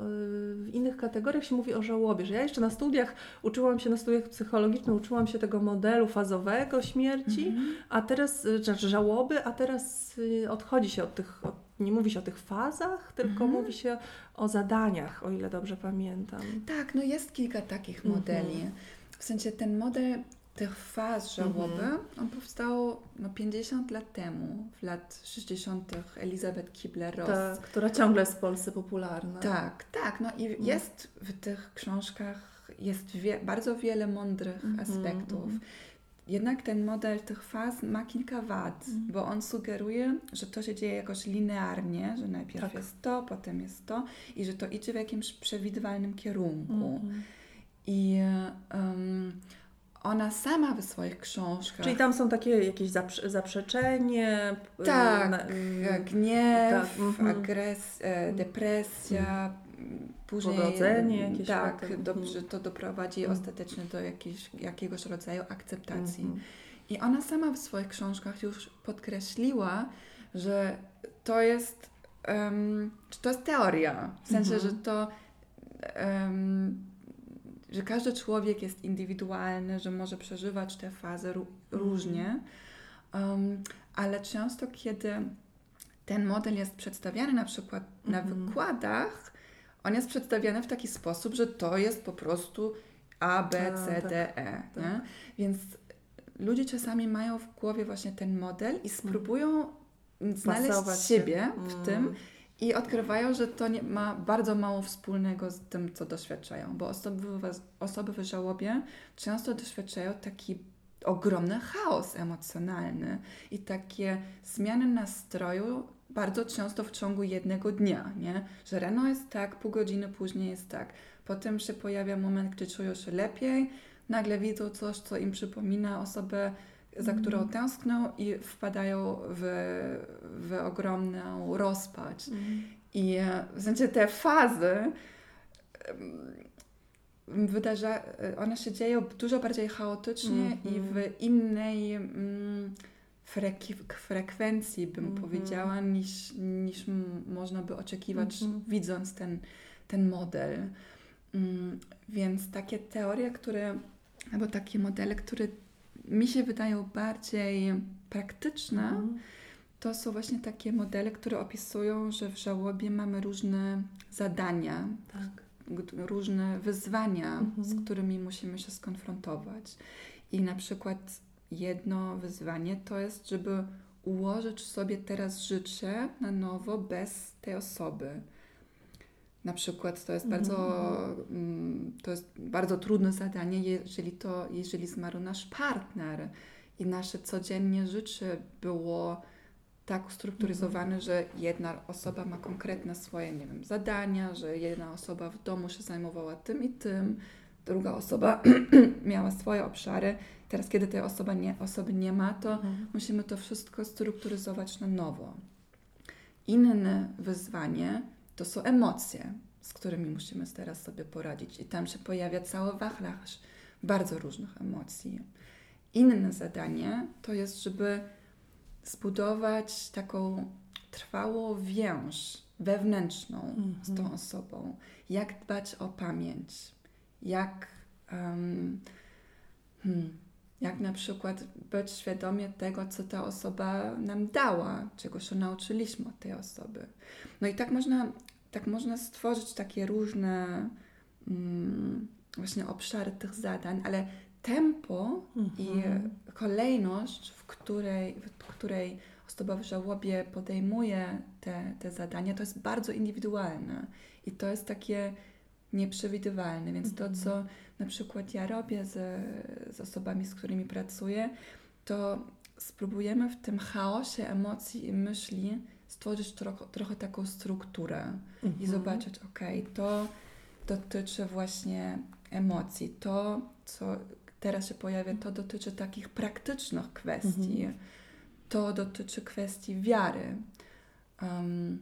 w innych kategoriach się mówi o żałobie, że ja jeszcze na studiach uczyłam się, na studiach psychologicznych uczyłam się tego modelu fazowego śmierci, Mhm. a teraz, y, znaczy żałoby, a teraz y, odchodzi się od tych, od, nie mówi się o tych fazach, tylko Mhm. mówi się o zadaniach, o ile dobrze pamiętam. Tak, no jest kilka takich Mhm. modeli. W sensie ten model tych faz żałoby, Mhm. on powstał no, 50 lat temu, w lat 60. Elizabeth Kubler-Ross. Tak, która ciągle jest w Polsce popularna. Tak, tak. No i jest w tych książkach jest wie, bardzo wiele mądrych Mhm, aspektów. mhm. jednak ten model tych faz ma kilka wad, Mhm. bo on sugeruje, że to się dzieje jakoś linearnie, że najpierw Tak. jest to, potem jest to i że to idzie w jakimś przewidywalnym kierunku. Mhm. I em, ona sama w swoich książkach. Czyli tam są takie jakieś zaprze- zaprzeczenie. y, Tak, na- y, gniew, tak, mhm. agres, e, depresja, m, później Pogodzenie jakieś tak, potem, do, mhm. to doprowadzi Mhm. ostatecznie do jakiejś, jakiegoś rodzaju akceptacji. Mhm. I ona sama w swoich książkach już podkreśliła, że to jest, że to jest teoria. W sensie, Mhm. że to, em, że każdy człowiek jest indywidualny, że może przeżywać te fazy ró- różnie, Em, ale często kiedy ten model jest przedstawiany na przykład na Mhm. wykładach, on jest przedstawiany w taki sposób, że to jest po prostu A, B, A, C, tak, D, E. tak. Więc ludzie czasami mają w głowie właśnie ten model i spróbują znaleźć Pasować się. siebie w Mm. tym i odkrywają, że to nie, ma bardzo mało wspólnego z tym, co doświadczają, bo osoby, osoby w żałobie często doświadczają taki ogromny chaos emocjonalny i takie zmiany nastroju bardzo często w ciągu jednego dnia, nie? Że rano jest tak, pół godziny później jest tak. Potem się pojawia moment, gdy czują się lepiej, nagle widzą coś, co im przypomina osobę, za którą tęskną i wpadają w, w ogromną rozpacz. Mhm. I e, w sensie te fazy wydarza, e, one się dzieją dużo bardziej chaotycznie i Mhm. w innej mm, freki- frekwencji, bym Mhm. powiedziała, niż, niż można by oczekiwać, Mhm. widząc ten, ten model. Mm, Więc takie teorie, które, albo takie modele, które mi się wydają bardziej praktyczne, Mhm. to są właśnie takie modele, które opisują, że w żałobie mamy różne zadania, Tak. różne wyzwania, Mhm. z którymi musimy się skonfrontować. I na przykład jedno wyzwanie to jest, żeby ułożyć sobie teraz życie na nowo bez tej osoby. Na przykład to jest bardzo, mm, to jest bardzo trudne zadanie, jeżeli, to, jeżeli zmarł nasz partner i nasze codziennie życie było tak ustrukturyzowane, że jedna osoba ma konkretne swoje, nie wiem, zadania, że jedna osoba w domu się zajmowała tym i tym, druga osoba miała swoje obszary. Teraz, kiedy tej osoba nie, osoby nie ma, to Mhm. musimy to wszystko strukturyzować na nowo. Inne wyzwanie to są emocje, z którymi musimy teraz sobie poradzić. I tam się pojawia cały wachlarz bardzo różnych emocji. Inne zadanie to jest, żeby zbudować taką trwałą więź wewnętrzną z tą osobą. Jak dbać o pamięć, jak, em, hmm, jak na przykład być świadomie tego, co ta osoba nam dała, czego się nauczyliśmy od tej osoby. No i tak można, tak można stworzyć takie różne mm, właśnie obszary tych zadań, ale tempo i Mhm. kolejność, w której, w której osoba w żałobie podejmuje te, te zadania, to jest bardzo indywidualne i to jest takie nieprzewidywalne. Więc to, co na przykład ja robię z, z osobami, z którymi pracuję, to spróbujemy w tym chaosie emocji i myśli stworzyć trochę, trochę taką strukturę i Mhm. zobaczyć, ok, to dotyczy właśnie emocji, to, co teraz się pojawia, to dotyczy takich praktycznych kwestii, Mhm. to dotyczy kwestii wiary. Um,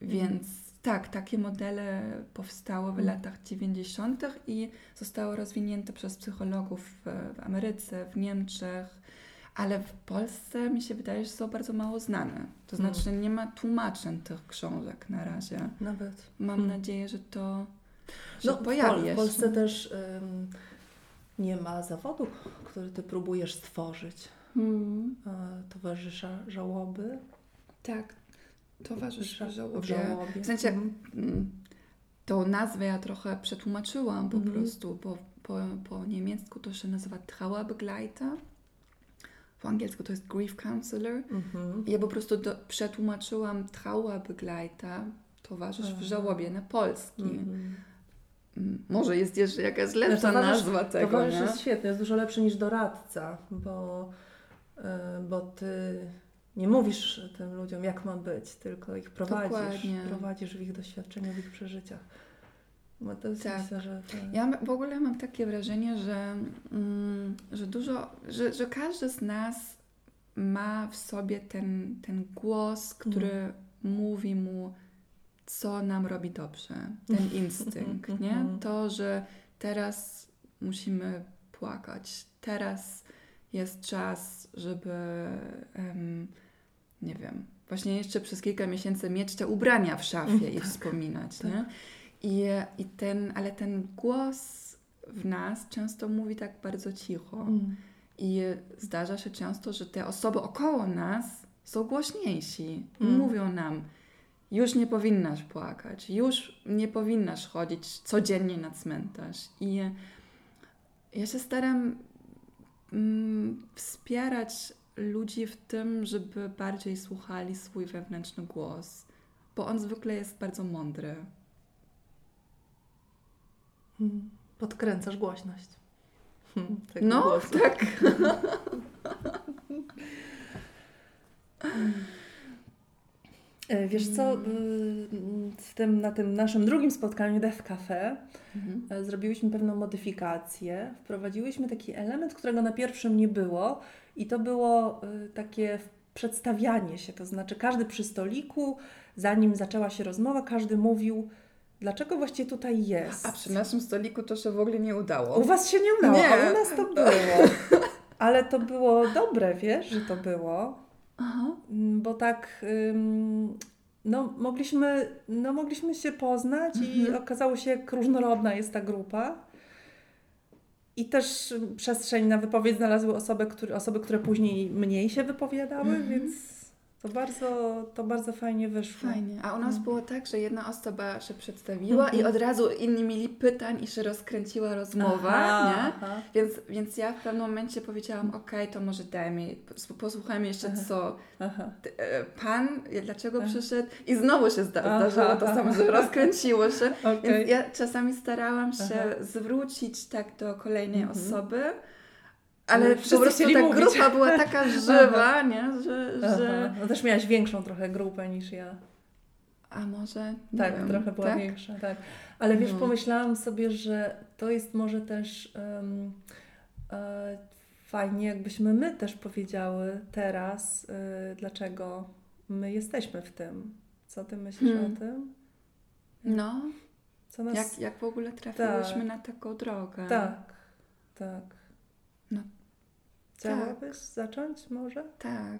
więc tak, takie modele powstały w Mhm. latach 90. i zostały rozwinięte przez psychologów w Ameryce, w Niemczech, ale w Polsce mi się wydaje, że są bardzo mało znane. To Mm. znaczy nie ma tłumaczeń tych książek na razie. Nawet. Mam Hmm. nadzieję, że to się No, w, pojawi Pol- w jeszcze. Polsce też ym, nie ma zawodu, który ty próbujesz stworzyć. Hmm. E, towarzysza żałoby. Tak, towarzysz Ża- w żałobie. w. W sensie Mhm. mm, tą nazwę ja trochę przetłumaczyłam po Mhm. prostu, bo po, po niemiecku to się nazywa Trauerbegleiter. Po angielsku to jest Grief Counselor. Mhm. Ja po prostu do, przetłumaczyłam Trauerbegleiter, towarzysz w żałobie na polski. Mhm. mm, może jest jeszcze jakaś lepsza no, nazwa tego, towarzysz nie? jest świetny, jest dużo lepszy niż doradca, bo, yy, bo ty nie mówisz tym ludziom, jak ma być, tylko ich prowadzisz. Dokładnie. Prowadzisz w ich doświadczeniu, w ich przeżyciach. No to jest tak. myślę, że to... Ja w ogóle mam takie wrażenie, że, mm, że dużo, że, że każdy z nas ma w sobie ten, ten głos, który mm. mówi mu, co nam robi dobrze. Ten instynkt, nie? To, że teraz musimy płakać. Teraz jest czas, żeby um, nie wiem, właśnie jeszcze przez kilka miesięcy mieć te ubrania w szafie i tak, wspominać, tak. nie? I, I ten, ale ten głos w nas często mówi tak bardzo cicho. Mm. I zdarza się często, że te osoby około nas są głośniejsi mm. mówią nam, już nie powinnaś płakać, już nie powinnaś chodzić codziennie na cmentarz. I ja się staram mm, wspierać ludzi w tym, żeby bardziej słuchali swój wewnętrzny głos, bo on zwykle jest bardzo mądry. Hmm. Podkręcasz głośność. Hmm, no, głosu. tak. E, wiesz co, mm. y, w tym, na tym naszym drugim spotkaniu Dev Cafe mhm. E, zrobiłyśmy pewną modyfikację. Wprowadziłyśmy taki element, którego na pierwszym nie było i to było y, takie przedstawianie się, to znaczy każdy przy stoliku, zanim zaczęła się rozmowa, każdy mówił, dlaczego właściwie tutaj jest. A przy naszym stoliku to się w ogóle nie udało. U Was się nie udało, nie. a u nas to było. Ale to było dobre, wiesz, że to było. Aha. Mm, bo tak no, mogliśmy, no, mogliśmy się poznać mhm. i okazało się, jak różnorodna jest ta grupa. I też przestrzeń na wypowiedź znalazły osoby, które, osoby, które później mniej się wypowiadały, mhm. więc to bardzo, to bardzo fajnie wyszło. Fajnie. A u nas no. było tak, że jedna osoba się przedstawiła i od razu inni mieli pytań i się rozkręciła rozmowa, aha, nie? Aha. Więc, więc ja w pewnym momencie powiedziałam, ok, to może daj mi, posłuchajmy jeszcze aha. co e, pan, dlaczego przyszedł i znowu się zda zdarzyło to samo, że rozkręciło się. Okay. Więc ja czasami starałam się zwrócić tak do kolejnej -hmm. osoby, ale po prostu ta mówić. grupa była taka żywa, nie? Że, że... No też miałaś większą trochę grupę niż ja. A może? Nie tak, wiem. trochę była tak? większa, tak. Ale wiesz, no. pomyślałam sobie, że to jest może też um, e, fajnie, jakbyśmy my też powiedziały teraz, e, dlaczego my jesteśmy w tym. Co ty myślisz hmm. o tym? No. Co nas... jak, jak w ogóle trafiłyśmy tak. na taką drogę. Tak, tak. Chciałabyś tak. zacząć może? Tak.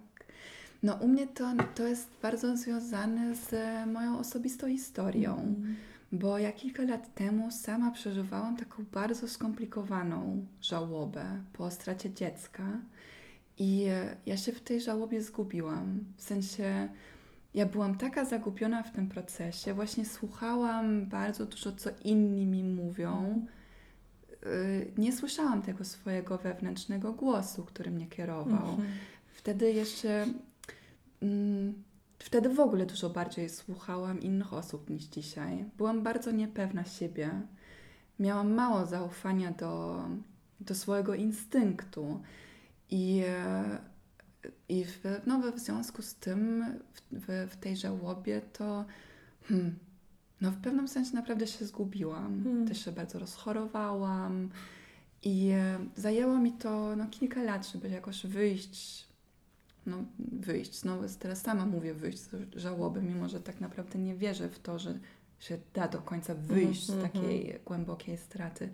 No u mnie to, to jest bardzo związane z moją osobistą historią, mm. bo ja kilka lat temu sama przeżywałam taką bardzo skomplikowaną żałobę po stracie dziecka i ja się w tej żałobie zgubiłam. W sensie ja byłam taka zagubiona w tym procesie, właśnie słuchałam bardzo dużo, co inni mi mówią. Y, nie słyszałam tego swojego wewnętrznego głosu, który mnie kierował. Mhm. Wtedy jeszcze. Mm, wtedy w ogóle dużo bardziej słuchałam innych osób niż dzisiaj. Byłam bardzo niepewna siebie. Miałam mało zaufania do, do swojego instynktu. I, i w, no, w związku z tym, w, w, w tej żałobie, to hmm, no w pewnym sensie naprawdę się zgubiłam. Hmm. Też się bardzo rozchorowałam i e, zajęło mi to no, kilka lat, żeby jakoś wyjść, no wyjść, znowu teraz sama mówię wyjść z żałoby, mimo że tak naprawdę nie wierzę w to, że się da do końca wyjść mm, z mhm, takiej głębokiej straty.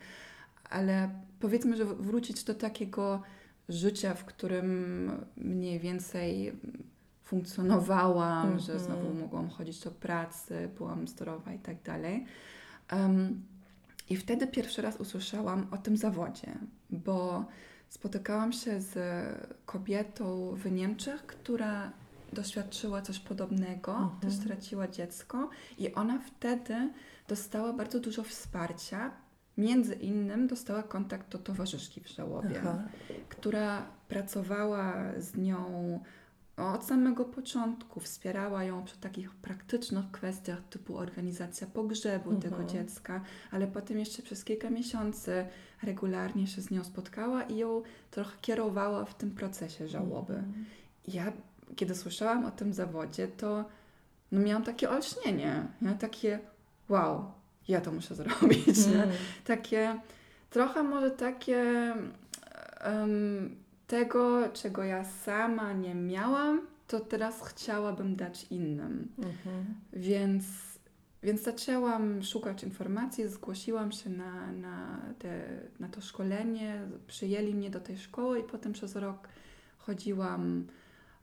Ale powiedzmy, że wrócić do takiego życia, w którym mniej więcej funkcjonowałam, mm -hmm. że znowu mogłam chodzić do pracy, byłam zdrowa i tak dalej. Um, I wtedy pierwszy raz usłyszałam o tym zawodzie, bo spotykałam się z kobietą w Niemczech, która doświadczyła coś podobnego, -hmm. też straciła dziecko i ona wtedy dostała bardzo dużo wsparcia. Między innym dostała kontakt do towarzyszki w żałobie, Aha. która pracowała z nią od samego początku wspierała ją przy takich praktycznych kwestiach typu organizacja pogrzebu Mhm. tego dziecka, ale potem jeszcze przez kilka miesięcy regularnie się z nią spotkała i ją trochę kierowała w tym procesie żałoby. Mhm. Ja, kiedy słyszałam o tym zawodzie, to no miałam takie olśnienie, nie? takie wow, ja to muszę zrobić. Mm. Takie, trochę może takie em, tego, czego ja sama nie miałam, to teraz chciałabym dać innym. Mhm. Więc, więc zaczęłam szukać informacji, zgłosiłam się na, na, te, na to szkolenie, przyjęli mnie do tej szkoły i potem przez rok chodziłam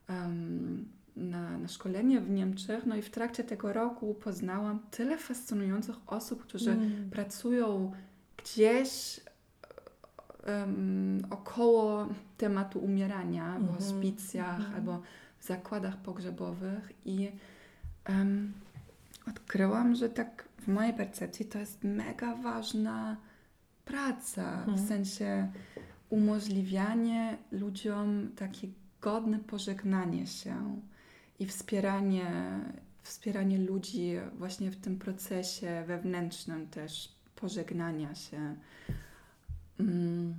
em, na, na szkolenie w Niemczech. No i w trakcie tego roku poznałam tyle fascynujących osób, którzy Mm. pracują gdzieś em, około tematu umierania, w Mhm, hospicjach mhm. albo w zakładach pogrzebowych i em, odkryłam, że tak w mojej percepcji to jest mega ważna praca, Mhm. w sensie umożliwianie ludziom takie godne pożegnanie się i wspieranie, wspieranie ludzi właśnie w tym procesie wewnętrznym też pożegnania się. Mm.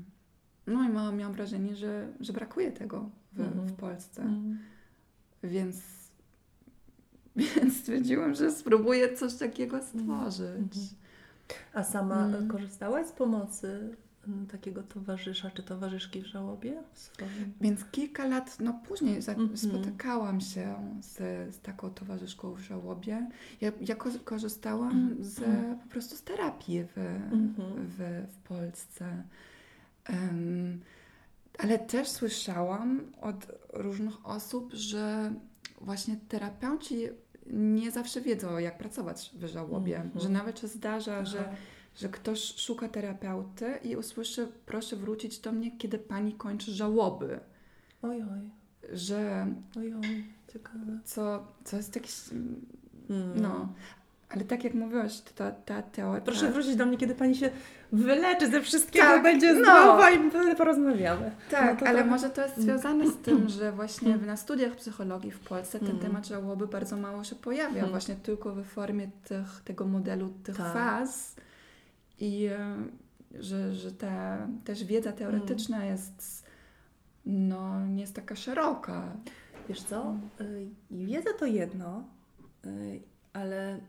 No i miałam, miałam wrażenie, że, że brakuje tego w, Mhm. w Polsce. Mm. Więc, więc stwierdziłam, że spróbuję coś takiego stworzyć. Mhm. A sama korzystałaś z pomocy takiego towarzysza czy towarzyszki w żałobie? W swoim... Więc kilka lat no, później Mhm. spotykałam się z, z taką towarzyszką w żałobie. Ja, ja ko- korzystałam Mhm. z, po prostu z terapii w, Mhm. w, w Polsce. Em, ale też słyszałam od różnych osób, że właśnie terapeuci nie zawsze wiedzą, jak pracować w żałobie. Mhm. Że nawet się zdarza, Aha. że ktoś szuka terapeuty i usłyszy, proszę wrócić do mnie, kiedy pani kończy żałoby. Oj, oj, Że oj, oj, ciekawe. co, co jest jakiś, Mm. no, ale tak jak mówiłaś, ta, ta teoria... Proszę wrócić do mnie, kiedy pani się wyleczy ze wszystkiego, Tak, będzie no. zdrowa i wtedy porozmawiamy. Tak, No to ale trochę- może to jest związane z tym, że właśnie Mm. na studiach psychologii w Polsce ten Mm. temat żałoby bardzo mało się pojawia, właśnie tylko w formie tych, tego modelu tych Tak. faz i e, że, że ta też wiedza teoretyczna Mm. jest no, nie jest taka szeroka. Wiesz co, y, wiedza to jedno, y, ale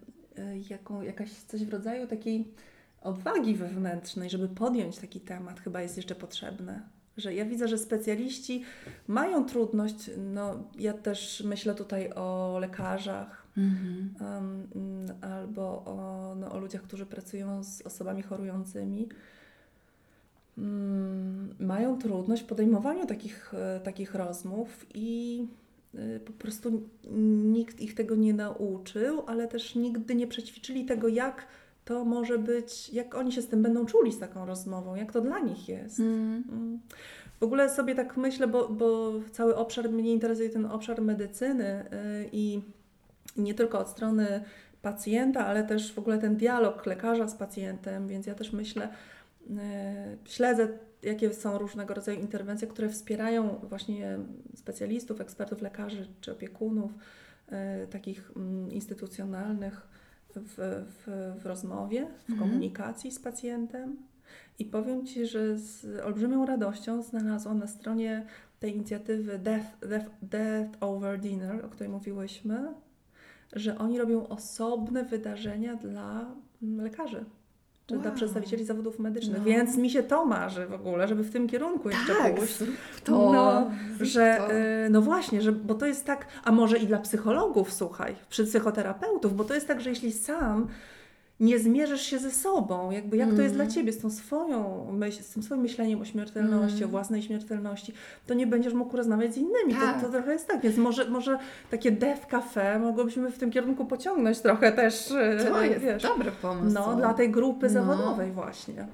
jaką, jakaś coś w rodzaju takiej odwagi wewnętrznej, żeby podjąć taki temat, chyba jest jeszcze potrzebne. Że ja widzę, że specjaliści mają trudność, no ja też myślę tutaj o lekarzach, Mhm. um, albo o, no, o ludziach, którzy pracują z osobami chorującymi, mm, mają trudność w podejmowaniu takich, e, takich rozmów i e, po prostu nikt ich tego nie nauczył, ale też nigdy nie przećwiczyli tego, jak to może być, jak oni się z tym będą czuli z taką rozmową, jak to dla nich jest. Mm. Mm. W ogóle sobie tak myślę, bo, bo cały obszar, mnie interesuje ten obszar medycyny y, i nie tylko od strony pacjenta, ale też w ogóle ten dialog lekarza z pacjentem, więc ja też myślę, y, śledzę jakie są różnego rodzaju interwencje, które wspierają właśnie specjalistów, ekspertów, lekarzy czy opiekunów y, takich mm, instytucjonalnych w, w, w rozmowie, w Mhm. komunikacji z pacjentem. I powiem Ci, że z olbrzymią radością znalazłam na stronie tej inicjatywy Death, Death, Death Over Dinner, o której mówiłyśmy, że oni robią osobne wydarzenia dla mm, lekarzy. Czy dla Wow. przedstawicieli zawodów medycznych. No. Więc mi się to marzy w ogóle, żeby w tym kierunku jeszcze Tak, pójść. to. No, zrób że to. y, no właśnie, że, bo to jest tak, a może i dla psychologów, słuchaj, przy psychoterapeutów, bo to jest tak, że jeśli sam nie zmierzysz się ze sobą, jakby jak to jest dla Mhm. ciebie, z tą swoją myśl, z tym swoim myśleniem o śmiertelności, Mhm. o własnej śmiertelności, to nie będziesz mógł rozmawiać z innymi. Tak. To, to trochę jest tak, więc może, może takie dev cafe mogłybyśmy w tym kierunku pociągnąć trochę też, To jest wiesz, dobry pomysł. no, dla tej grupy No. zawodowej właśnie.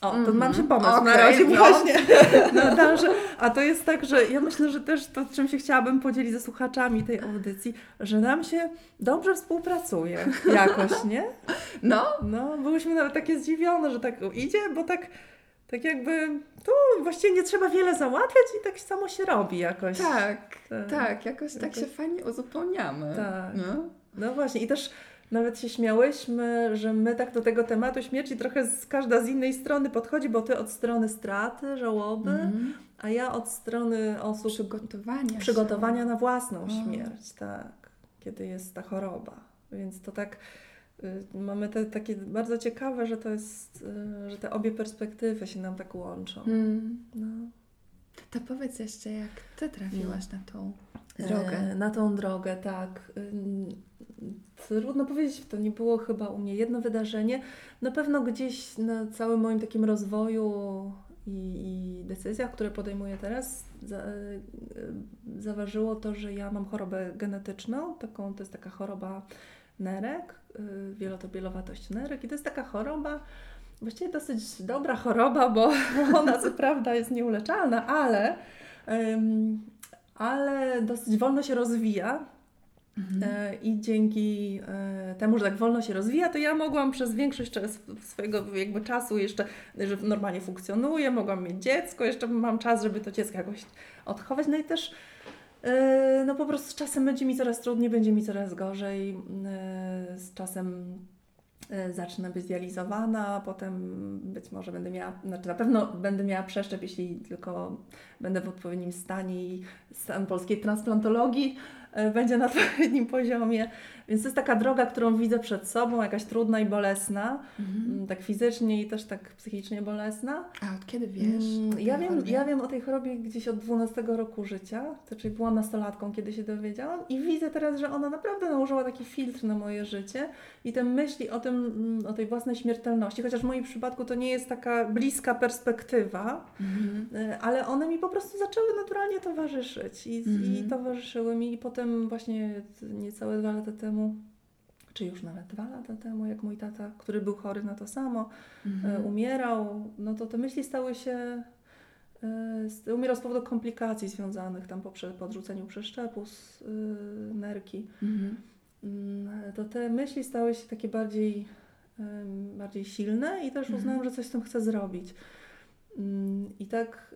O, to Mhm. mam się pomysł razie no. właśnie. No, dalsze. A to jest tak, że ja myślę, że też to, czym się chciałabym podzielić ze słuchaczami tej audycji, że nam się dobrze współpracuje jakoś, nie? No, No, byłyśmy nawet takie zdziwione, że tak idzie, bo tak tak jakby tu właściwie nie trzeba wiele załatwiać i tak samo się robi jakoś. Tak, tak, tak jakoś, jakoś tak się fajnie uzupełniamy. Tak. No? no właśnie i też nawet się śmiałyśmy, że my tak do tego tematu śmierci trochę z, każda z innej strony podchodzi, bo ty od strony straty, żałoby, mm. a ja od strony osób przygotowania, przygotowania na własną śmierć, tak, kiedy jest ta choroba. Więc to tak y, mamy te takie bardzo ciekawe, że to jest, y, że te obie perspektywy się nam tak łączą. Mm. No. To powiedz jeszcze, jak ty trafiłaś no. na tą drogę. E, na tą drogę, tak. Trudno powiedzieć, to nie było chyba u mnie jedno wydarzenie. Na pewno gdzieś na całym moim takim rozwoju i, i decyzjach, które podejmuję teraz, za, e, zaważyło to, że ja mam chorobę genetyczną. Taką, to jest taka choroba nerek, y, wielotobielowatość nerek i to jest taka choroba, właściwie dosyć dobra choroba, bo ona co prawda jest nieuleczalna, ale, ale dosyć wolno się rozwija. Mhm. E, I dzięki e, temu, że tak wolno się rozwija, to ja mogłam przez większość swojego jakby czasu jeszcze, że normalnie funkcjonuję, mogłam mieć dziecko, jeszcze mam czas, żeby to dziecko jakoś odchować. No i też e, no po prostu z czasem będzie mi coraz trudniej, będzie mi coraz gorzej. Z czasem zacznę być dializowana, potem być może będę miała, znaczy na pewno będę miała przeszczep, jeśli tylko będę w odpowiednim stanie i stan polskiej transplantologii będzie na odpowiednim poziomie. Więc to jest taka droga, którą widzę przed sobą, jakaś trudna i bolesna, mhm. Mm, tak fizycznie i też tak psychicznie bolesna. A od kiedy wiesz? Mm, ja wiem, ja wiem o tej chorobie gdzieś od 12 roku życia, to czyli byłam nastolatką, kiedy się dowiedziałam i widzę teraz, że ona naprawdę nałożyła taki filtr na moje życie i te myśli o tym, mm, o tej własnej śmiertelności, chociaż w moim przypadku to nie jest taka bliska perspektywa, mhm. E, ale one mi po prostu zaczęły naturalnie towarzyszyć i, mhm. i towarzyszyły mi i potem właśnie niecałe dwa lata temu czy już nawet dwa lata temu, jak mój tata, który był chory na to samo, mhm. E, umierał, no to te myśli stały się, e, umierał z powodu komplikacji związanych tam po podrzuceniu przeszczepu z y, nerki. Mhm. Mm, to te myśli stały się takie bardziej, bardziej silne i też mhm. uznałam, że coś z tym chcę zrobić. Mm, I tak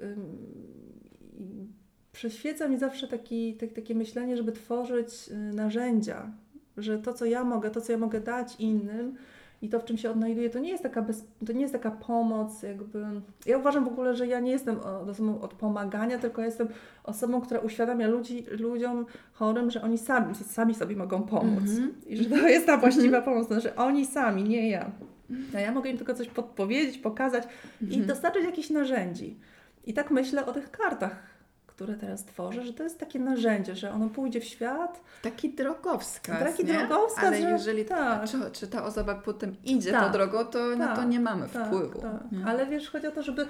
przyświeca mi zawsze taki, tak, takie myślenie, żeby tworzyć y, narzędzia, że to, co ja mogę, to, co ja mogę dać innym i to, w czym się odnajduję, to nie jest taka, bez, to nie jest taka pomoc, jakby. Ja uważam w ogóle, że ja nie jestem osobą od pomagania, tylko jestem osobą, która uświadamia ludzi, ludziom chorym, że oni sami, sami sobie mogą pomóc. Mm-hmm. I że to jest ta właściwa mm-hmm. pomoc, to znaczy oni sami, nie ja. A ja mogę im tylko coś podpowiedzieć, pokazać mm-hmm. i mhm. dostarczyć jakichś narzędzi. I tak myślę o tych kartach które teraz tworzę, że to jest takie narzędzie, że ono pójdzie w świat. Taki drogowskaz. Taki drogowskaz. Ale że, jeżeli tak. czy, czy, ta osoba potem idzie tak, tą drogą, to tak, na to nie mamy tak, wpływu. Tak. Ale wiesz, chodzi o to, żeby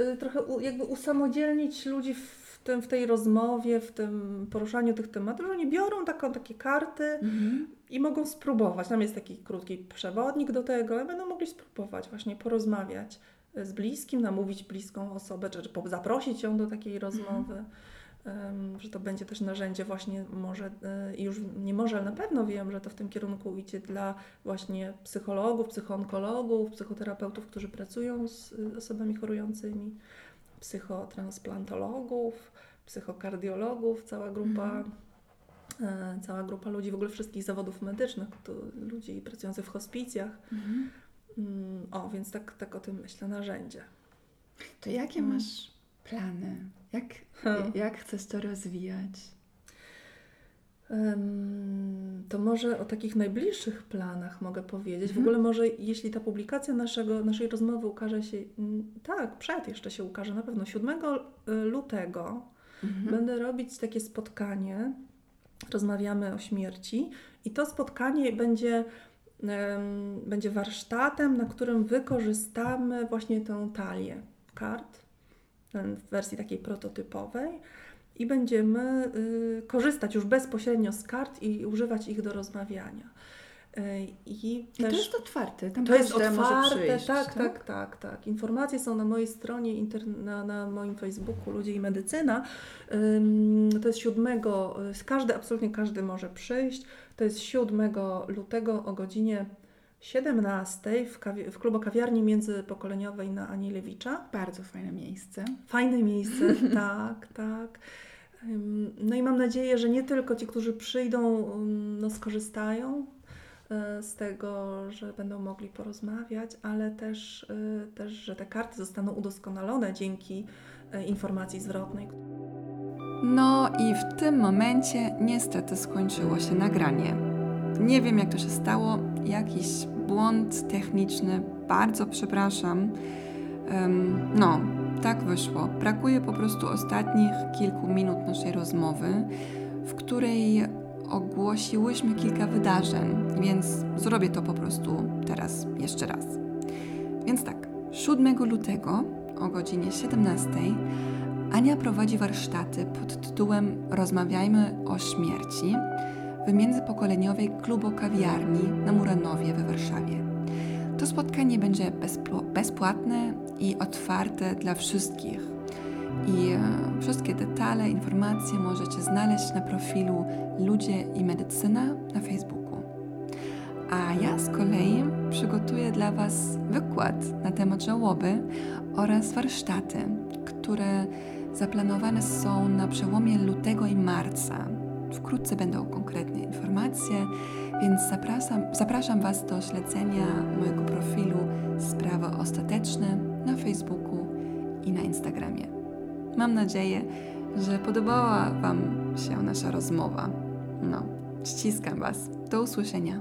y, trochę u, jakby usamodzielnić ludzi w, tym, w tej rozmowie, w tym poruszaniu tych tematów, że oni biorą taką, takie karty mhm. i mogą spróbować. Tam jest taki krótki przewodnik do tego, i będą mogli spróbować właśnie porozmawiać z bliskim, namówić bliską osobę, czy, zaprosić ją do takiej rozmowy. Um, że to będzie też narzędzie właśnie może i y, już nie może, ale na pewno wiem, że to w tym kierunku idzie dla właśnie psychologów, psychoonkologów, psychoterapeutów, którzy pracują z y, osobami chorującymi, psychotransplantologów, psychokardiologów, cała grupa mhm. E, cała grupa ludzi, w ogóle wszystkich zawodów medycznych, to ludzi pracujących w hospicjach. Mhm. Mm, o, więc tak, tak o tym myślę, narzędzie. To jakie hmm. masz plany? Jak, jak chcesz to rozwijać? To może o takich najbliższych planach mogę powiedzieć. W mhm. ogóle może jeśli ta publikacja naszego, naszej rozmowy ukaże się, mm, tak, przed jeszcze się ukaże, na pewno 7 y, lutego mhm. będę robić takie spotkanie, rozmawiamy o śmierci i to spotkanie będzie będzie warsztatem, na którym wykorzystamy właśnie tę talię kart w wersji takiej prototypowej i będziemy y, korzystać już bezpośrednio z kart i używać ich do rozmawiania. Y, I, I też, to jest otwarte, tam to jest otwarte, przyjść, tak, tak, tak, tak, tak. Informacje są na mojej stronie, na, na moim Facebooku Ludzie i Medycyna. To jest siódmego, każdy, absolutnie każdy może przyjść. To jest 7 lutego o godzinie 17 w, kawi- w klubu kawiarni międzypokoleniowej na Anielewicza. Bardzo fajne miejsce. Fajne miejsce, tak, tak. No i mam nadzieję, że nie tylko ci, którzy przyjdą, no, skorzystają y, z tego, że będą mogli porozmawiać, ale też, y, też że te karty zostaną udoskonalone dzięki y, informacji zwrotnej. No i w tym momencie niestety skończyło się nagranie. Nie wiem jak to się stało, jakiś błąd techniczny, bardzo przepraszam. No, tak wyszło. Brakuje po prostu ostatnich kilku minut naszej rozmowy, w której ogłosiłyśmy kilka wydarzeń, więc zrobię to po prostu teraz jeszcze raz. Więc tak, 7 lutego o godzinie 17 Ania prowadzi warsztaty pod tytułem Rozmawiajmy o śmierci w międzypokoleniowej klubo-kawiarni na Muranowie we Warszawie. To spotkanie będzie bezpłatne i otwarte dla wszystkich. I e, wszystkie detale, informacje możecie znaleźć na profilu Ludzie i Medycyna na Facebooku. A ja z kolei przygotuję dla Was wykład na temat żałoby oraz warsztaty, które zaplanowane są na przełomie lutego i marca. Wkrótce będą konkretne informacje, więc zapraszam, zapraszam Was do śledzenia mojego profilu Sprawy Ostateczne na Facebooku i na Instagramie. Mam nadzieję, że podobała Wam się nasza rozmowa. No, ściskam Was. Do usłyszenia.